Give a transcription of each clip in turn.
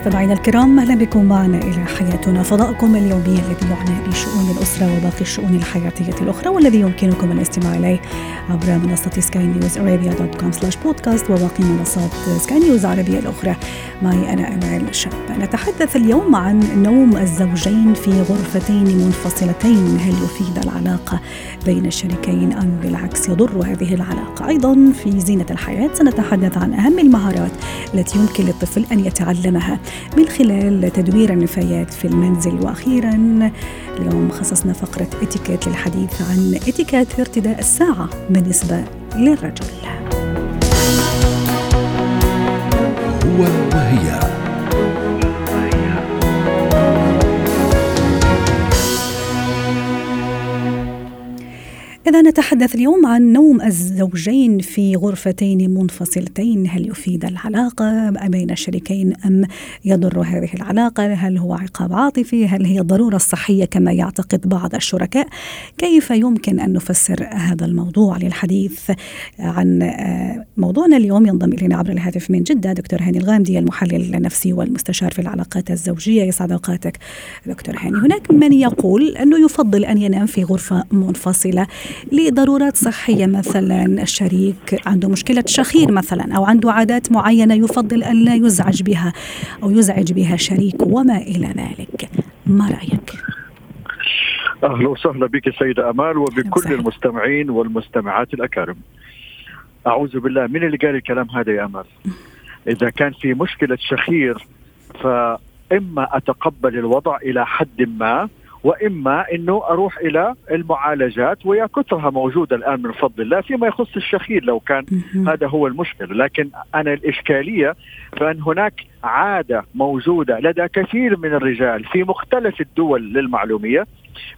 مستمعينا الكرام أهلا بكم معنا إلى حياتنا فضاؤكم اليومي الذي يعنى بشؤون الأسرة وباقي الشؤون الحياتية الأخرى والذي يمكنكم الاستماع إليه عبر منصة Sky News Arabia dot com slash podcast وباقي منصات سكاي نيوز العربيه الأخرى. معي أنا أمال شاب نتحدث اليوم عن نوم الزوجين في غرفتين منفصلتين. هل يفيد العلاقة بين الشريكين أم بالعكس يضر هذه العلاقة؟ أيضا في زينة الحياة سنتحدث عن أهم المهارات التي يمكن للطفل أن يتعلمها. من خلال تدوير النفايات في المنزل. وأخيرا اليوم خصصنا فقرة إتيكيت للحديث عن إتيكيت ارتداء الساعة بالنسبة للرجل. هو وهي. إذا نتحدث اليوم عن نوم الزوجين في غرفتين منفصلتين. هل يفيد العلاقة بين الشريكين أم يضر هذه العلاقة؟ هل هو عقاب عاطفي؟ هل هي ضرورة صحية كما يعتقد بعض الشركاء؟ كيف يمكن أن نفسر هذا الموضوع للحديث عن آه، موضوعنا اليوم؟ ينضم إلينا عبر الهاتف من جدة دكتور هاني الغامدي المحلل النفسي والمستشار في العلاقات الزوجية. يسعد أوقاتك دكتور هاني. هناك من يقول أنه يفضل أن ينام في غرفة منفصلة. لضرورات صحية مثلا الشريك عنده مشكلة شخير مثلا أو عنده عادات معينة يفضل أن لا يزعج بها أو يزعج بها شريكه وما إلى ذلك ما رأيك؟ أهلا وسهلا بك سيدة آمال وبكل وسهلا. المستمعين والمستمعات الأكارم. أعوذ بالله من اللي قال الكلام هذا يا آمال؟ إذا كان في مشكلة شخير فإما أتقبل الوضع إلى حد ما وإما إنه أروح إلى المعالجات ويا كثرها موجودة الآن من فضل الله فيما يخص الشخير لو كان. هذا هو المشكل لكن أنا الإشكالية فأن هناك عادة موجودة لدى كثير من الرجال في مختلف الدول للمعلومية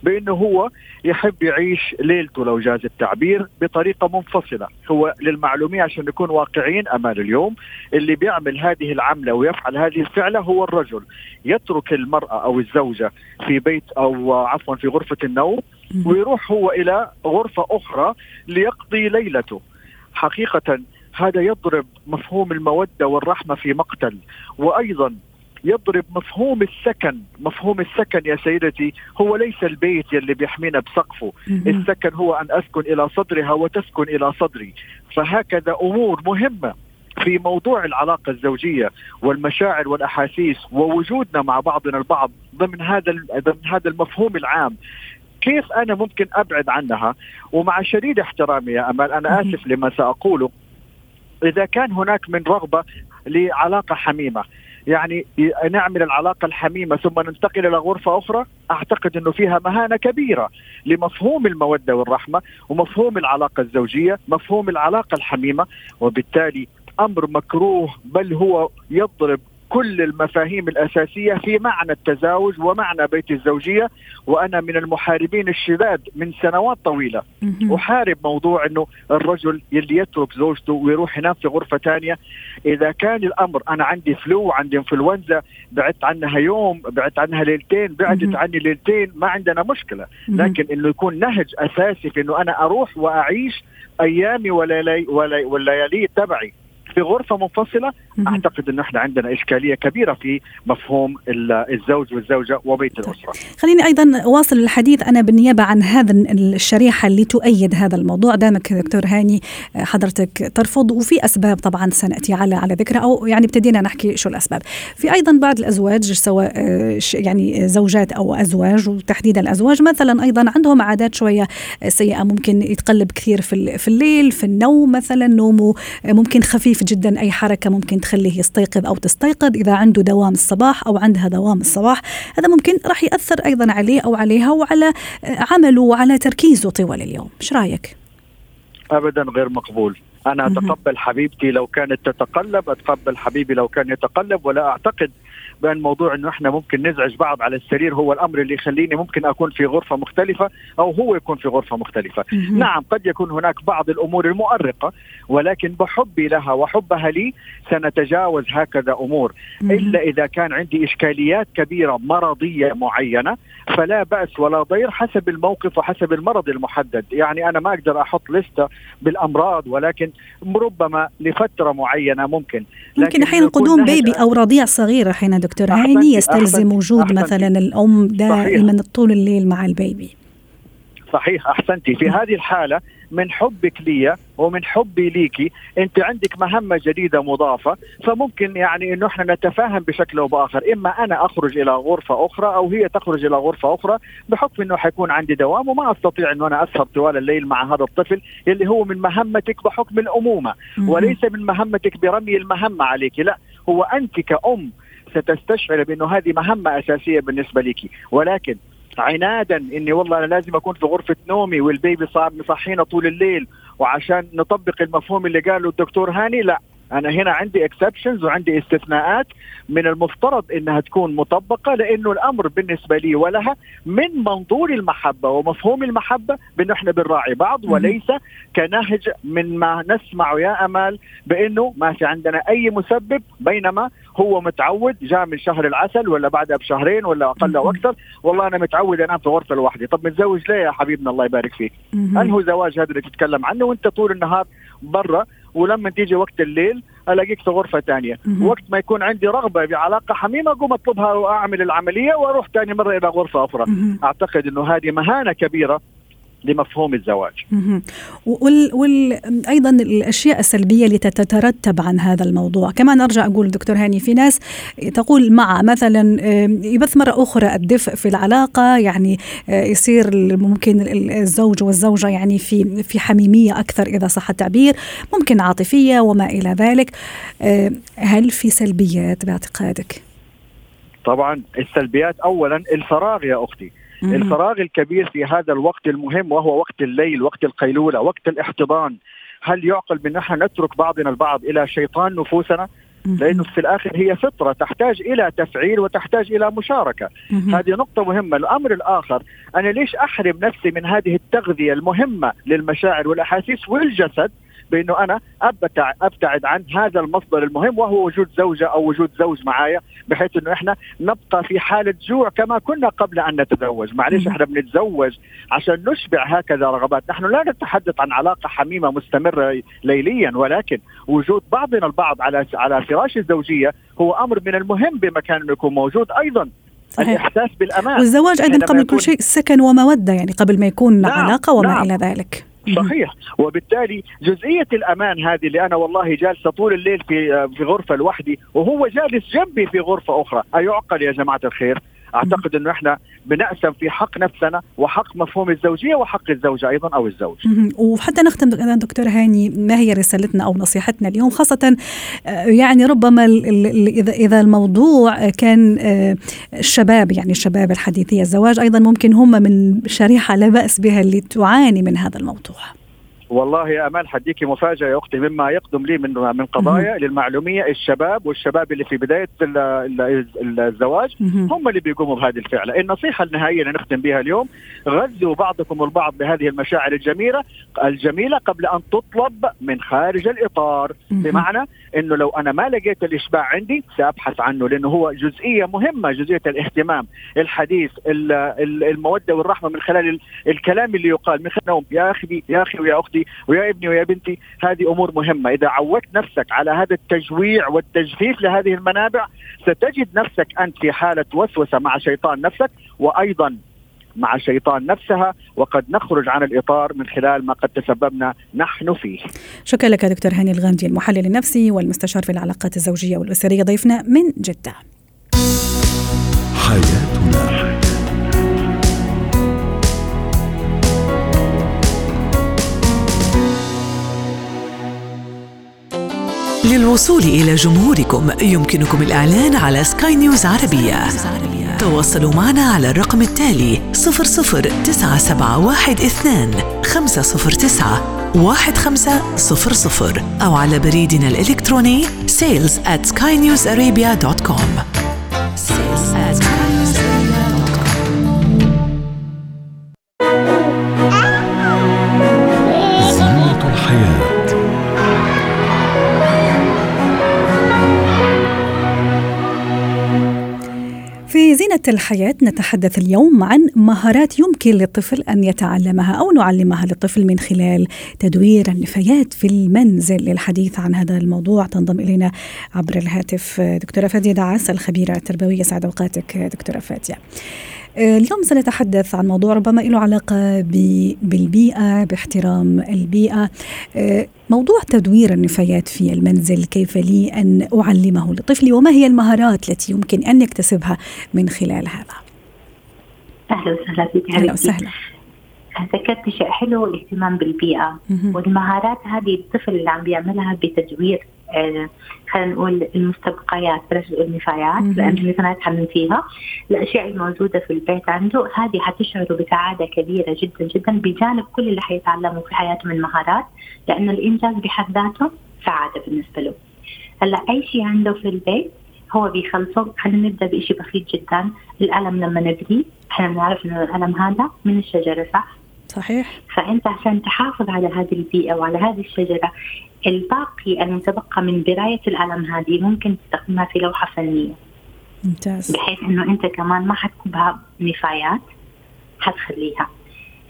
بأنه هو يحب يعيش ليلته لو جاز التعبير بطريقة منفصلة هو للمعلومية عشان نكون واقعيين أمال اليوم اللي بيعمل هذه العملة ويفعل هذه الفعلة هو الرجل يترك المرأة أو الزوجة في بيت أو عفوا في غرفة النوم. ويروح هو إلى غرفة أخرى ليقضي ليلته. حقيقه هذا يضرب مفهوم المودة والرحمة في مقتل وأيضا يضرب مفهوم السكن، مفهوم السكن يا سيدتي هو ليس البيت يلي بيحمينا بسقفه،. السكن هو أن أسكن إلى صدرها وتسكن إلى صدري، فهكذا أمور مهمة في موضوع العلاقة الزوجية والمشاعر والأحاسيس ووجودنا مع بعضنا البعض ضمن هذا ضمن هذا المفهوم العام. كيف أنا ممكن أبعد عنها؟ ومع شديد احترامي يا امال أنا مهم. آسف لما سأقوله. إذا كان هناك من رغبة لعلاقة حميمة يعني نعمل العلاقة الحميمة ثم ننتقل إلى غرفة أخرى. أعتقد إنه فيها مهانة كبيرة لمفهوم المودة والرحمة ومفهوم العلاقة الزوجية مفهوم العلاقة الحميمة وبالتالي أمر مكروه بل هو يضرب كل المفاهيم الأساسية في معنى التزاوج ومعنى بيت الزوجية وأنا من المحاربين الشداد من سنوات طويلة. أحارب موضوع إنه الرجل يلي يترك زوجته ويروح ينام في غرفة ثانية إذا كان الأمر أنا عندي فلو عندي انفلونزا بعدت عنها يوم بعدت عنها ليلتين بعدت. عني ليلتين ما عندنا مشكلة. لكن إنه يكون نهج أساسي في إنه أنا أروح وأعيش أيامي وليالي ولي- والليالي تبعي في غرفة منفصلة مهم. أعتقد انه إحنا عندنا إشكالية كبيرة في مفهوم ال- الزوج والزوجة وبيت الأسرة. خليني أيضا أواصل الحديث. أنا بالنيابة عن هذا الشريحة اللي تؤيد هذا الموضوع. دامك دكتور هاني حضرتك ترفض وفي أسباب طبعا سنأتي على على ذكرها أو يعني ابتدينا نحكي شو الأسباب. في أيضا بعض الأزواج سواء آه، يعني زوجات أو أزواج وتحديدا الأزواج. مثلا أيضا عندهم عادات شوية سيئة ممكن يتقلب كثير في في الليل في النوم مثلا نومه ممكن خفيف جدا أي حركة ممكن تخليه يستيقظ أو تستيقظ إذا عنده دوام الصباح أو عندها دوام الصباح. هذا ممكن راح يأثر أيضا عليه أو عليها وعلى عمله وعلى تركيزه طوال اليوم. إيش رأيك؟ ابدا غير مقبول. أنا مهم. أتقبل حبيبتي لو كانت تتقلب أتقبل حبيبي لو كان يتقلب ولا أعتقد بان موضوع انه إحنا ممكن نزعج بعض على السرير هو الامر اللي يخليني ممكن اكون في غرفة مختلفة أو هو يكون في غرفة مختلفة. نعم قد يكون هناك بعض الأمور المؤرقة ولكن بحبي لها وحبها لي سنتجاوز هكذا امور. إلا إذا كان عندي إشكاليات كبيرة مرضية معينة فلا بأس ولا ضير حسب الموقف وحسب المرض المحدد، يعني أنا ما أقدر أحط لستة بالأمراض ولكن ربما لفترة معينة ممكن. ممكن أحيانا قدوم بيبي أو رضيع صغير أحيانا دكتور هاني يستلزم وجود. مثلا الأم دائما طول الليل مع البيبي. صحيح أحسنتي. في هذه الحالة من حبك لي ومن حبي ليكي أنت عندك مهمة جديدة مضافة فممكن يعني إنه إحنا نتفاهم بشكل أو بآخر. إما أنا أخرج إلى غرفة أخرى أو هي تخرج إلى غرفة أخرى بحكم إنه حيكون عندي دوام وما أستطيع إنه أنا أسهر طوال الليل مع هذا الطفل اللي هو من مهمتك بحكم الأمومة. وليس من مهمتك برمي المهمة عليك لا. هو أنت كأم ستستشعر بأنه هذه مهمة أساسية بالنسبة لك ولكن عنادا إني والله أنا لازم أكون في غرفة نومي وال baby صار مصحينا طول الليل وعشان نطبق المفهوم اللي قاله الدكتور هاني لا أنا هنا عندي exceptions وعندي استثناءات من المفترض إنها تكون مطبقة لأنه الأمر بالنسبة لي ولها من منظور المحبة ومفهوم المحبة بانه إحنا بنراعي بعض. وليس كنهج من ما نسمع يا أمال بأنه ما في عندنا أي مسبب بينما هو متعود جاء من شهر العسل ولا بعدها بشهرين ولا أقل أو. أكثر والله أنا متعود أنام في غرفة لوحدي طب متزوج ليه يا حبيبنا الله يبارك فيك مهم. انه زواج هذا اللي تتكلم عنه وأنت طول النهار برا ولما تيجي وقت الليل ألاقيك في غرفة ثانية. وقت ما يكون عندي رغبة بعلاقه حميمة أقوم أطلبها وأعمل العملية وأروح ثاني مرة إلى غرفة أخرى. أعتقد إنه هذه مهانة كبيرة لمفهوم الزواج مهم. وال... وال... أيضا الأشياء السلبية اللي تترتب عن هذا الموضوع كمان أرجع أقول دكتور هاني في ناس تقول مع مثلا يبث مرة أخرى الدفء في العلاقة يعني آه، يصير ممكن ال- الزوج والزوجة يعني في في حميمية أكثر إذا صح التعبير ممكن عاطفية وما إلى ذلك هل في سلبيات بأعتقادك؟ طبعا السلبيات اولا الفراغ يا أختي مهم. الفراغ الكبير في هذا الوقت المهم وهو وقت الليل وقت القيلولة وقت الاحتضان هل يعقل بأن نحن نترك بعضنا البعض إلى شيطان نفوسنا. لأنه في الآخر هي فطرة تحتاج إلى تفعيل وتحتاج إلى مشاركة. مهم. هذه نقطة مهمة. الأمر الآخر أنا ليش أحرم نفسي من هذه التغذية المهمة للمشاعر والأحاسيس والجسد؟ بانه أنا ابتع أبتعد عن هذا المصدر المهم وهو وجود زوجة أو وجود زوج معايا بحيث إنه إحنا نبقى في حالة جوع كما كنا قبل أن نتزوج، معلش. إحنا بنتزوج عشان نشبع هكذا رغبات، نحن لا نتحدث عن علاقة حميمة مستمرة ليليا ولكن وجود بعضنا البعض على على فراش الزوجية هو أمر من المهم بمكان إنه يكون موجود أيضا صحيح. الإحساس بالأمان والزواج أيضا قبل يكون- كل شيء سكن ومودة يعني قبل ما يكون نعم، علاقة وما نعم. إلى ذلك. صحيح. وبالتالي جزئية الأمان هذه اللي أنا والله جالسة طول الليل في في غرفة لوحدي وهو جالس جنبي في غرفة أخرى. أيعقل يا جماعة الخير؟ أعتقد إنه إحنا بنأسم في حق نفسنا وحق مفهوم الزوجية وحق الزوجة أيضا أو الزوج. وحتى نختم دك- دكتور هاني ما هي رسالتنا أو نصيحتنا اليوم؟ خاصة آه، يعني ربما اذا إذا الموضوع كان آه، الشباب يعني الشباب الحديثي الزواج أيضا ممكن هم من شريحة لا بأس بها اللي تعاني من هذا الموضوع. والله يا أمال حديكي مفاجأة يا أختي مما يقدم لي من من قضايا للمعلومية الشباب والشباب اللي في بداية ال- ال- ال- الزواج. هم اللي بيقوموا بهذه الفعلة، النصيحة النهائية اللي نختم بها اليوم غذوا بعضكم البعض بهذه المشاعر الجميله الجميلة قبل أن تطلب من خارج الإطار،. بمعنى إنه لو أنا ما لقيت الإشباع عندي سأبحث عنه لأنه هو جزئية مهمة جزئية الاهتمام، الحديث، ال- ال- المودة والرحمة من خلال ال- الكلام اللي يقال من خلال. يا أخي يا أخي ويا أختي ويا ابني ويا بنتي هذه أمور مهمة، إذا عودت نفسك على هذا التجويع والتجفيف لهذه المنابع ستجد نفسك أنت في حالة وسوسة مع شيطان نفسك وأيضا مع شيطان نفسها وقد نخرج عن الإطار من خلال ما قد تسببنا نحن فيه. شكرا لك دكتور هاني الغامدي المحلل النفسي والمستشار في العلاقات الزوجية والأسرية ضيفنا من جدة حياتنا للوصول إلى جمهوركم يمكنكم الإعلان على سكاي نيوز عربية. تواصلوا معنا على الرقم التالي 00971 509 1500 أو على بريدنا الإلكتروني sales at skynewsarabia.com في زينة الحياة نتحدث اليوم عن مهارات يمكن للطفل أن يتعلمها أو نعلمها للطفل من خلال تدوير النفايات في المنزل للحديث عن هذا الموضوع. تنضم إلينا عبر الهاتف دكتورة فادية دعاس الخبيرة التربوية. سعد أوقاتك دكتورة فادية. اليوم سنتحدث عن موضوع ربما له علاقة بالبيئة باحترام البيئة. موضوع تدوير النفايات في المنزل كيف لي أن أعلمه لطفلي وما هي المهارات التي يمكن أن يكتسبها من خلال هذا؟ أهلا وسهلا فيك أهلا وسهلا. ذكرت شيء حلو الاهتمام بالبيئة. والمهارات هذه الطفل اللي عم بيعملها بتدوير آه، خلينا نقول المستبقيات بلاش نقول النفايات لأن النفايات حنن فيها. الأشياء الموجودة في البيت عنده هذه حتشعره بسعادة كبيرة جدا جدا بجانب كل اللي حيتعلمه في حياته من مهارات لأنه الإنجاز بحد ذاته سعادة بالنسبة له. هلأ أي شيء عنده في البيت هو بيخلصه. خلينا نبدأ بشيء بسيط جدا القلم لما نبري إحنا بنعرف إنه القلم هذا من الشجرة صح؟ صحيح. فأنت عشان تحافظ على هذه البيئة وعلى هذه الشجرة الباقي المتبقى من برايه القلم هذه ممكن تستخدمها في لوحة فنية. ممتاز. بحيث إنه أنت كمان ما حتكبها نفايات حتخليها.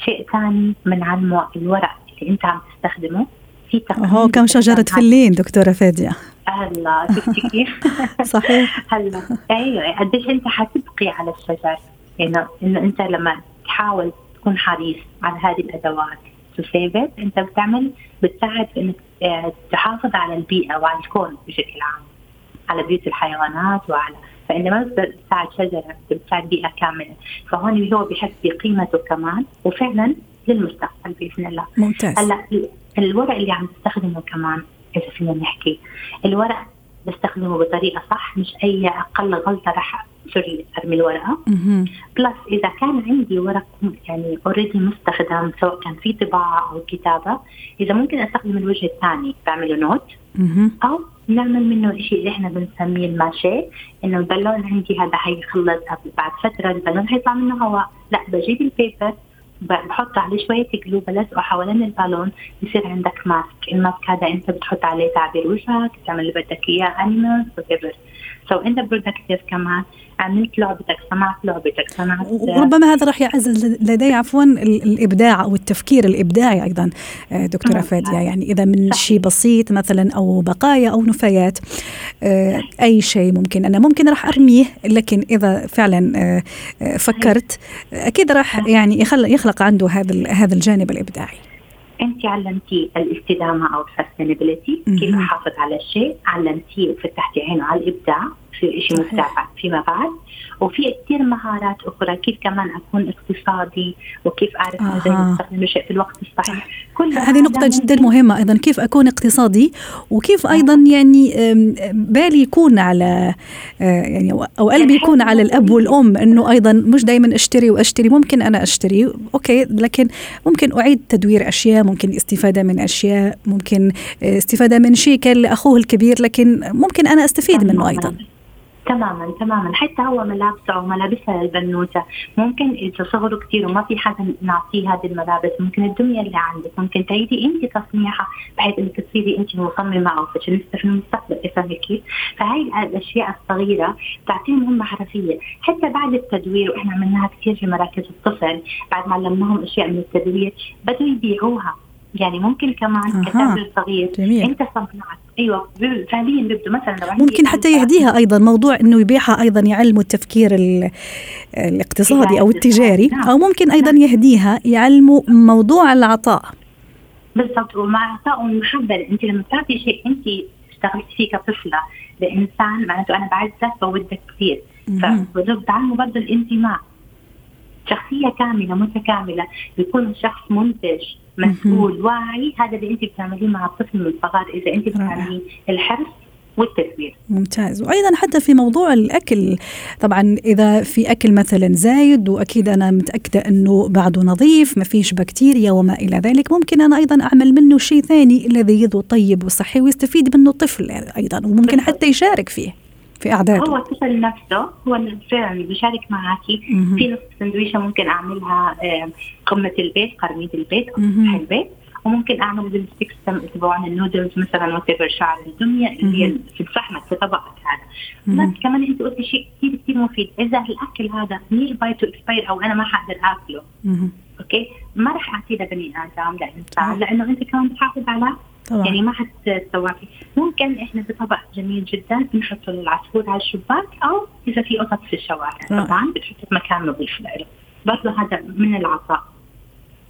شيء ثاني بنعلمه الورق اللي أنت عم تستخدمه في هو كم شجرة فلين دكتورة فادية. هلا شفتي كيف؟ صحيح. هلا أيوه قديش أنت حتبقي على الشجر؟ انه إنه أنت لما تحاول تكون حريص على هذه الأدوات. تسيفت أنت بتعمل بتساعد في إنك آه، تحافظ على البيئة وعلى الكون بشكل عام على بيوت الحيوانات وعلى فانت ما بتساعد شجرة بتساعد بيئة كاملة. فهون هو بحس بقيمته كمان وفعلا للمستقبل بإذن الله. ممتاز. هلأ الورق اللي عم تستخدمه كمان إذا فينا نحكي الورق بستخدمه بطريقة صح مش أي أقل غلطة رح sorry أرمي الورقة. plus إذا كان عندي ورق يعني already مستخدم سواء كان في طباعة أو كتابة إذا ممكن أستخدم الوجه الثاني بعمله note أو نعمل منه شيء اللي إحنا بنسميه ال mache إنه البالون عندي هذا حيخلص بعد فترة البالون حيطلع منه هواء. لا بجيب ال paper بحط عليه شوية glue بلزقه حوالين البالون بصير عندك mask ال mask هذا أنت بتحط عليه تعبير وجهك تعمل اللي بدك إياه animals whatsoever انت productive كمان عملت لعبتك صنعت لعبتك صنعت وربما هذا راح يعزز لدي عفوا الإبداع أو التفكير الإبداعي أيضا آه، دكتورة فادية. يعني إذا من شيء بسيط مثلا أو بقايا أو نفايات آه، أي شيء ممكن. أنا ممكن راح أرميه لكن إذا فعلا آه، فكرت أكيد راح يعني يخلق عنده هذا هذا الجانب الإبداعي. أنت علمتيه الاستدامة أو السستينابيلتي كيف أحافظ على الشيء؟ علمتيه وفتحتي عينه على الإبداع. في شيء مفتاح فيما بعد. وفي كثير مهارات أخرى كيف كمان أكون اقتصادي وكيف أعرف إزاي آه. استخدم الشيء في الوقت الصحيح. كل هذه نقطة جدا مهمة أيضا كيف أكون اقتصادي؟ وكيف أيضا يعني بالي يكون على آه، يعني أو قلبي يكون على الأب والأم إنه أيضا مش دائما أشتري وأشتري ممكن أنا أشتري أوكي لكن ممكن أعيد تدوير أشياء ممكن استفادة من أشياء ممكن آه، استفادة من شيء كان لأخوه الكبير لكن ممكن أنا أستفيد منه أيضا. تماما تماما. حتى هو ملابسه أو ملابسها البنوتة. ممكن إذا صغروا كثير وما في حدا نعطيه هذه الملابس ممكن الدميه اللي عندك. ممكن تعيدي أنت تصنيعها بحيث إنك تصيري أنت مصممة أو فاشينيستا في المستقبل فاهمه كيف؟ فهي الأشياء الصغيرة بتعطيهم هم حرفية. حتى بعد التدوير وإحنا عملناها كثير في مراكز الطفل بعد ما علمناهم أشياء من التدوير بدوا يبيعوها. يعني ممكن كمان كتاجر صغير جميل. انت صنعت. أيوه فعليا بيبدو مثلا لو ممكن حتى يهديها أيضا موضوع إنه يبيعها أيضا يعلموا التفكير الاقتصادي أو التجاري نعم. أو ممكن أيضا نعم. يهديها يعلموا موضوع العطاء. بالضبط ومع عطاء والمحبه أنت لما بتعطي شيء أنت اشتغلت فيه كطفلة لإنسان معناته أنا بعزك بودك كثير. فبتعلموا برضه الانتماء. شخصية كاملة متكاملة بيكون الشخص منتج. مسؤول واعي هذا اللي انت بتعمليه مع الطفل من الصغار إذا انت بتعمليه الحرص والتدبير. ممتاز. وأيضا حتى في موضوع الأكل طبعا إذا في أكل مثلا زايد وأكيد أنا متأكدة إنه بعده نظيف ما فيش بكتيريا وما إلى ذلك ممكن أنا أيضا أعمل منه شيء ثاني لذيذ وطيب وصحي ويستفيد منه الطفل أيضا وممكن حتى يشارك فيه. في اعداده هو الطفل نفسه هو فعلا بيشارك معك في نص سندويشة ممكن أعملها قمة البيت قرميد البيت أو سطح البيت. وممكن أعمل بال sticks تبعون النودلز مثلا what شعر الدميه اللي هي في فحمك في طبقك هذا. بس كمان أنت قلتي شيء كثير كثير مفيد. إذا الأكل هذا nearby to expire أو أنا ما حقدر آكله أوكي؟ ما راح أعطيه لبني آدم لإنسان لأنه أنت كمان بتحافظ على طبعا. يعني ما حتسوى ممكن إحنا بطبق جميل جدا نحطه للعصفور على الشباك أو إذا في قطط في الشوارع. طبعا بتحطه في مكان نظيف له. برضه هذا من العطاء.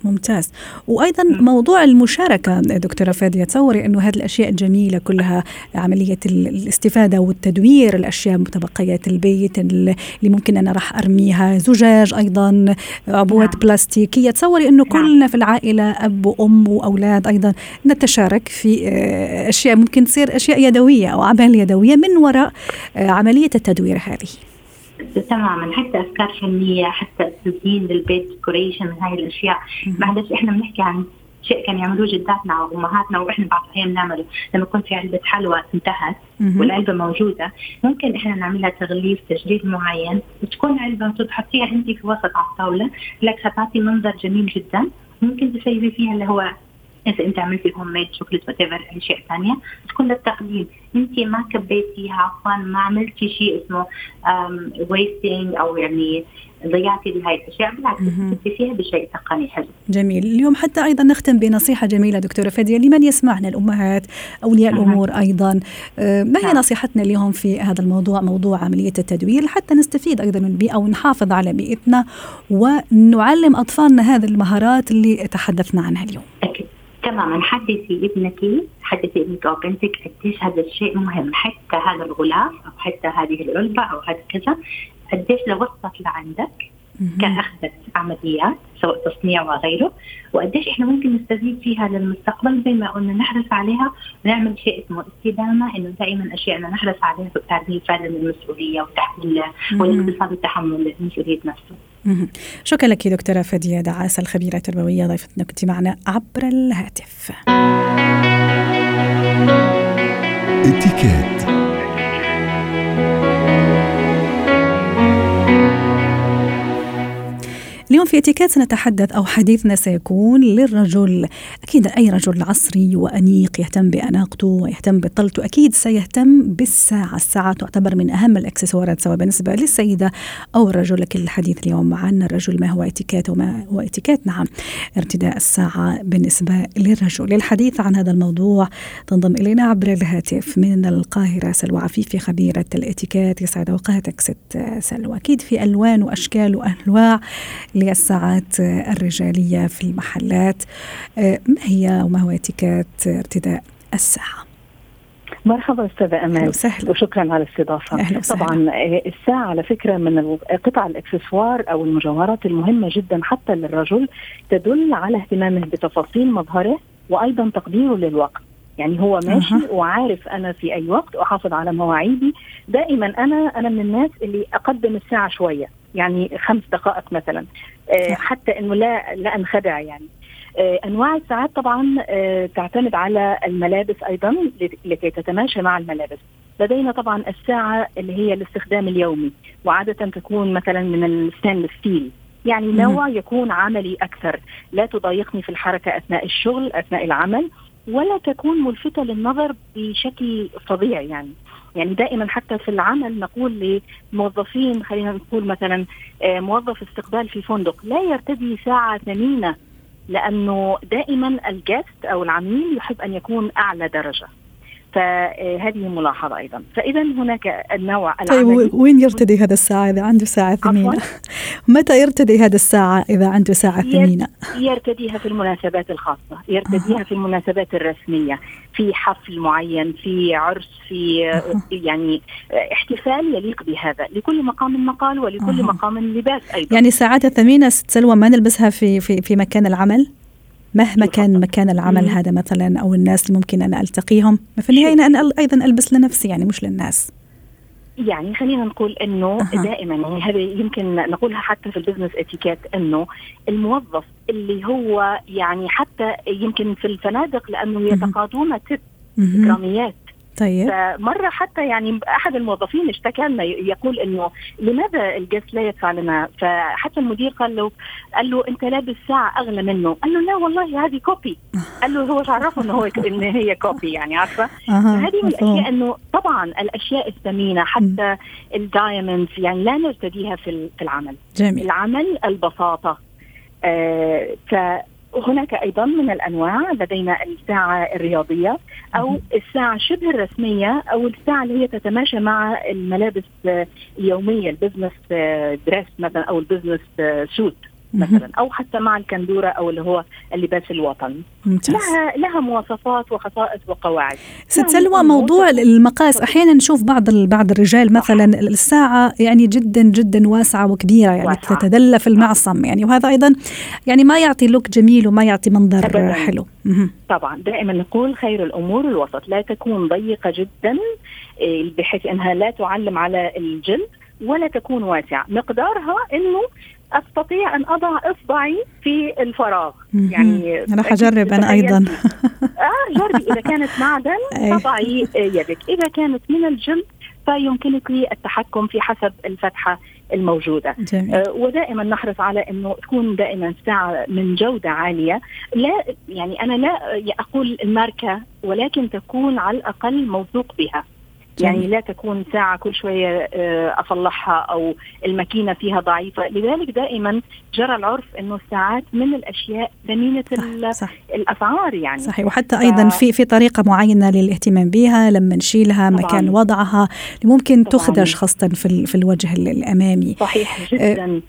ممتاز وأيضا موضوع المشاركة دكتورة فادية تصوري أنه هذه الأشياء الجميله كلها عملية الاستفادة والتدوير الأشياء متبقيات البيت اللي ممكن أنا راح أرميها زجاج أيضا عبوات نعم. بلاستيكية تصوري أنه نعم. كلنا في العائلة أب وأم وأولاد أيضا نتشارك في آه، أشياء ممكن تصير أشياء يدوية أو اعمال يدوية من وراء آه، عملية التدوير هذه تماما حتى أفكار فنية حتى تزيين للبيت ديكوريشن من هاي الأشياء. معلش إحنا بنحكي عن شيء كان يعملوه جداتنا وأمهاتنا وإحنا بعض الأحيان نعمله. لما يكون في علبة حلوى انتهت والعلبة موجودة ممكن إحنا نعملها تغليف تجريد معين. وتكون علبة تحطيها انت في وسط على الطاولة. لك ستعطي منظر جميل جدا. ممكن تسوي فيها اللي هو إذا أنت عملتي home made chocolate whatever اشياء ثانية تكون للتقديم أنت ما كبيتيها عفوا ما عملتي شيء اسمه wasting أو يعني ضيعتي بهاي الأشياء بالعكس فيها بشيء تقني حلو. جميل، اليوم حتى أيضا نختم بنصيحة جميلة دكتورة فادية لمن يسمعنا الأمهات أولياء الأمور أيضا آه، ما هي نعم. نصيحتنا اليوم في هذا الموضوع موضوع عملية التدوير حتى نستفيد أيضا من البيئه ونحافظ على بيئتنا ونعلم أطفالنا هذه المهارات اللي تحدثنا عنها اليوم. أكيد. تماما حدثي ابنك حدثي ابنك أو بنتك قديش هذا الشيء مهم؟ حتى هذا الغلاف أو حتى هذه العلبة أو هذا كذا قديش لو وصلت لعندك كأخذت عمليات سواء تصنيع وغيره وقديش إحنا ممكن نستفيد فيها للمستقبل زي ما قلنا نحرص عليها ونعمل شيء اسمه استدامة إنه دائما اشياءنا نحرص عليها بتعديل فعلا المسؤوليه وتحمل والاقتصاد وتحمل مسؤوليه نفسه. شكرا لك دكتورة فدية دعاسة الخبيرة التربوية ضيفتنا كنت معنا عبر الهاتف. اتكات اليوم في اتيكيت سنتحدث أو حديثنا سيكون للرجل. أكيد أي رجل عصري وأنيق يهتم بأناقته ويهتم بطلته أكيد سيهتم بالساعة، الساعة تعتبر من أهم الإكسسوارات سواء بالنسبة للسيدة أو الرجل. لكن الحديث اليوم عن الرجل ما هو اتيكيت وما هو اتيكيت نعم ارتداء الساعة بالنسبة للرجل، للحديث عن هذا الموضوع تنضم إلينا عبر الهاتف من القاهرة سلوى عفيفي خبيرة الاتيكيت يسعد أوقاتك ست سلوى، أكيد في ألوان وأشكال وانواع للساعات الرجالية في المحلات. آه، ما هي وما هو اتيكيت ارتداء الساعة؟ مرحبا أستاذة امال وسهلا. وشكرا على الاستضافة. أهلا طبعا آه، الساعة على فكرة من قطع الإكسسوار أو المجوهرات المهمة جدا حتى للرجل تدل على اهتمامه بتفاصيل مظهره وأيضا تقديره للوقت. يعني هو ماشي أه. وعارف أنا في أي وقت احافظ على مواعيدي. دائما أنا أنا من الناس اللي أقدم الساعة شوية يعني خمس دقائق مثلا. حتى إنه لا لا انخدع يعني. آه أنواع الساعات طبعا آه تعتمد على الملابس أيضا لكي تتماشى مع الملابس. لدينا طبعا الساعة اللي هي الاستخدام اليومي وعاده تكون مثلا من ال stainless steel يعني نوع يكون عملي أكثر. لا تضايقني في الحركة أثناء الشغل أثناء العمل ولا تكون ملفتة للنظر بشكل فظيع يعني. يعني دائما حتى في العمل نقول للموظفين خلينا نقول مثلا آه، موظف استقبال في فندق لا يرتدي ساعة ثمينة لأنه دائما ال guest أو العميل يحب أن يكون أعلى درجة. فهذه ملاحظة أيضا. فإذا هناك النوع طيب وين يرتدي هذا الساعة إذا عنده ساعة ثمينة؟ متى يرتدي هذا الساعة إذا عنده ساعة ثمينة؟ يرتديها في المناسبات الخاصة. يرتديها في المناسبات الرسمية. في حفل معين في عرس في يعني احتفال يليق بهذا. لكل مقام مقال ولكل مقام لباس أيضا. يعني ساعات الثمينة سلوى ما نلبسها في في في مكان العمل؟ مهما كان مكان العمل هذا مثلا أو الناس اللي ممكن أنا ألتقيهم في النهايه أنا أيضا ألبس لنفسي يعني مش للناس. يعني خلينا نقول إنه أه. دائما يعني هذا يمكن نقولها حتى في البزنس اتيكيت إنه الموظف اللي هو يعني حتى يمكن في الفنادق لأنه يتقاضون تip إكراميات. طيب. فمرة حتى يعني أحد الموظفين اشتكى لنا يقول إنه لماذا الجست لا يدفع لنا؟ فحتى المدير قال له قال له أنت لابس ساعة أغلى منه. قال له لا والله هذه copy قال له هو عرفه إنه هو إن هي copy يعني عارفة؟ هذه من الأشياء إنه طبعا الأشياء الثمينة حتى ال diamonds يعني لا نرتديها في العمل. جميل. العمل البساطة. آه هناك أيضا من الأنواع لدينا الساعة الرياضية أو الساعة شبه الرسمية أو الساعة اللي هي تتماشى مع الملابس اليومية ال business dress مثلا أو ال business suit مثلا أو حتى مع الكندورة أو اللي هو اللباس الوطني. ممتاز. لها لها مواصفات وخصائص وقواعد. ست سلوى موضوع المقاس. أحيانا نشوف بعض بعض الرجال مثلا الساعة يعني جدا جدا واسعة وكبيرة يعني واسعة. تتدلى في المعصم يعني. وهذا أيضا يعني ما يعطي look جميل وما يعطي منظر أبداً. حلو. طبعا. دائما نقول خير الأمور الوسط. لا تكون ضيقة جدا إيه، بحيث إنها لا تعلم على الجلد ولا تكون واسعة. مقدارها إنه أستطيع أن أضع إصبعي في الفراغ. يعني أنا حجرب أنا أيضا. آه جربي. إذا كانت معدن تضعي يدك. إذا كانت من الجلد فيمكنك التحكم في حسب الفتحة الموجودة. جميل. آه ودائما نحرص على إنه تكون دائما ساعة من جودة عالية. لا يعني أنا لا أقول الماركة ولكن تكون على الأقل موثوق بها. يعني لا تكون ساعة كل شوية آه، أصلحها أو الماكينة فيها ضعيفة. لذلك دائما جرى العرف أنه الساعات من الأشياء ثمينة صح صح. الأسعار يعني. صحيح. وحتى ف... أيضا في في طريقة معينة للاهتمام بها لما نشيلها طبعاً. مكان وضعها ممكن طبعاً. تخدش خاصة في, في الوجه الأمامي. صحيح جدا.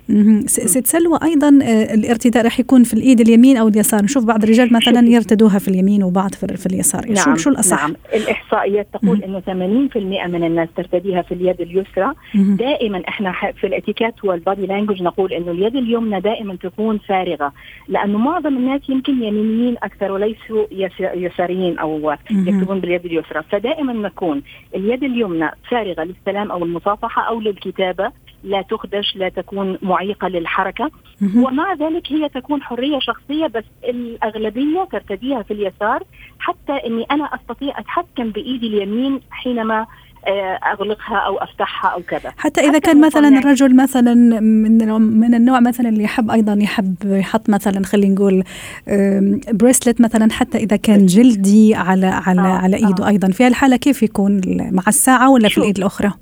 ست سلوى أيضا آه، الارتداء راح يكون في الإيد اليمين أو اليسار. نشوف بعض الرجال مثلا يرتدوها في اليمين وبعض في, في اليسار. نعم. شو شو الأصح؟ نعم. الإحصائيات تقول أنه 80 80% من الناس ترتديها في اليد اليسرى. دائما إحنا في الاتيكيت والبادي لانجوج نقول إنه اليد اليمنى دائما تكون فارغة لأنه معظم الناس يمكن يمينيين أكثر وليسوا يساريين أو يكتبون باليد اليسرى. فدائما نكون اليد اليمنى فارغة للسلام أو المصافحة أو للكتابة. لا تخدش لا تكون معيقة للحركة. ومع ذلك هي تكون حرية شخصية بس الأغلبية ترتديها في اليسار. حتى أني أنا أستطيع أتحكم بإيدي اليمين حينما آه، أغلقها أو أفتحها أو كذا. حتى إذا حتى كان مثلا الرجل مثلا من من النوع مثلا اللي يحب أيضا يحب يحط مثلا خلينا نقول بريسلت مثلا حتى إذا كان جلدي على على آه على إيده آه. أيضا. في الحاله كيف يكون؟ مع الساعة ولا في الإيد الأخرى؟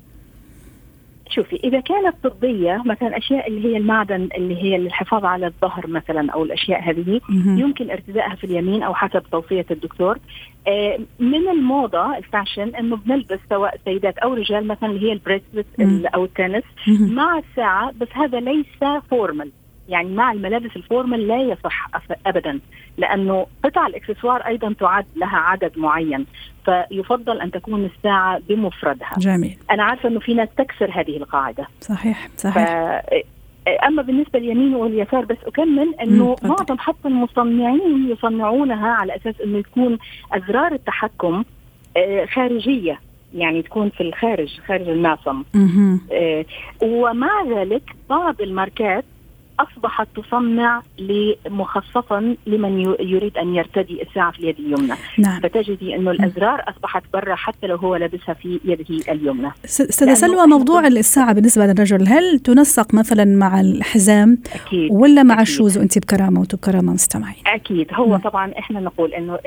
شوفي إذا كانت طبية مثلا أشياء اللي هي المعدن اللي هي للحفاظ على الظهر مثلا أو الأشياء هذه يمكن ارتدائها في اليمين أو حسب توصية الدكتور. آه، من الموضة ال fashion إنه بنلبس سواء سيدات أو رجال مثلا اللي هي ال bracelet أو التنس مع الساعة بس هذا ليس formal يعني مع الملابس ال formal لا يصح ابدا لأنه قطع الإكسسوار أيضا تعد لها عدد معين فيفضل أن تكون الساعة بمفردها. جميل. أنا عارفة إنه في ناس تكسر هذه القاعدة. صحيح صحيح. ف... أما بالنسبة لليمين واليسار بس أكمل إنه معظم حتى المصنعين يصنعونها على أساس إنه تكون أزرار التحكم آه، خارجية يعني تكون في الخارج خارج المعصم. آه ومع ذلك بعض الماركات أصبحت تصنع مخصصا لمن يريد أن يرتدي الساعة في اليد اليمنى نعم. فتجدي أنه الأزرار أصبحت برا حتى لو هو لابسها في يده اليمنى أستاذة سلوى موضوع الساعة بالنسبة للرجل هل تنسق مثلا مع الحزام أكيد. ولا مع أكيد. الشوز وأنت بكرامة وبكرامه مستمعين أكيد هو نعم. طبعا إحنا نقول إنه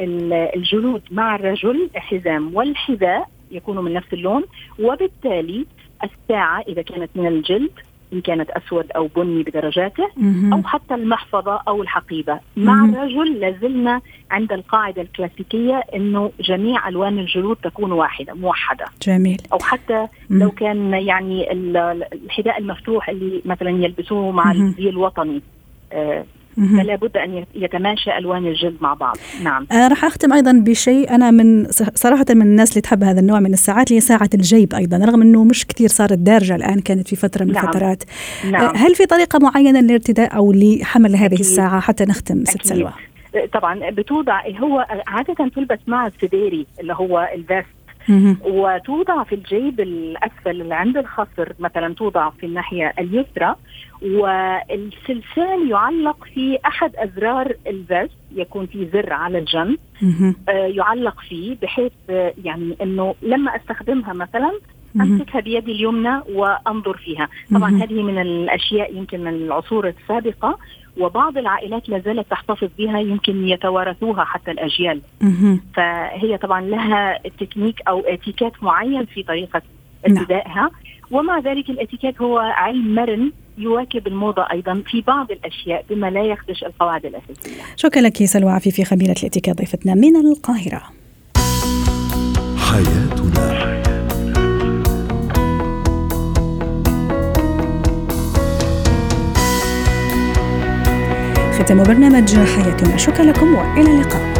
الجلود مع الرجل حزام والحذاء يكونوا من نفس اللون وبالتالي الساعة إذا كانت من الجلد إن كانت أسود أو بني بدرجاته أو حتى المحفظة أو الحقيبة. مع الرجل لازلنا عند القاعدة الكلاسيكية أنه جميع ألوان الجلود تكون واحدة موحدة. جميل. أو حتى لو كان يعني الحذاء المفتوح اللي مثلا يلبسوه مع الزي الوطني. آه فلا بد أن يتماشى ألوان الجلد مع بعض. نعم. آه راح أختم أيضا بشيء. أنا من صراحة من الناس اللي تحب هذا النوع من الساعات اللي هي ساعة الجيب أيضا رغم إنه مش كثير صارت دارجة الآن كانت في فترة من نعم. الفترات. نعم. آه هل في طريقة معينة للارتداء أو لحمل هذه أكيد. الساعة حتى نختم ست سلوى؟ طبعا بتوضع هو عادة تلبس مع السديري اللي هو الفيست. وتوضع في الجيب الأسفل اللي عند الخصر مثلا توضع في الناحية اليسرى والسلسال يعلق في أحد أزرار ال vest يكون في زر على الجنب. آه يعلق فيه بحيث آه يعني إنه لما أستخدمها مثلا أمسكها بيدي اليمنى وأنظر فيها. طبعا هذه من الأشياء يمكن من العصور السابقة وبعض العائلات لا زالت تحتفظ بها يمكن يتوارثوها حتى الأجيال. فهي طبعا لها تكنيك أو إتيكيت معين في طريقة نعم. ومع ذلك الاتيكيت هو علم مرن يواكب الموضة أيضا في بعض الأشياء بما لا يخدش القواعد الأساسية. شكرا لك سلوى عفيفي خبيرة الاتيكيت ضيفتنا من القاهرة. حياتنا. ختام برنامج حياتنا. شكرا لكم وإلى اللقاء.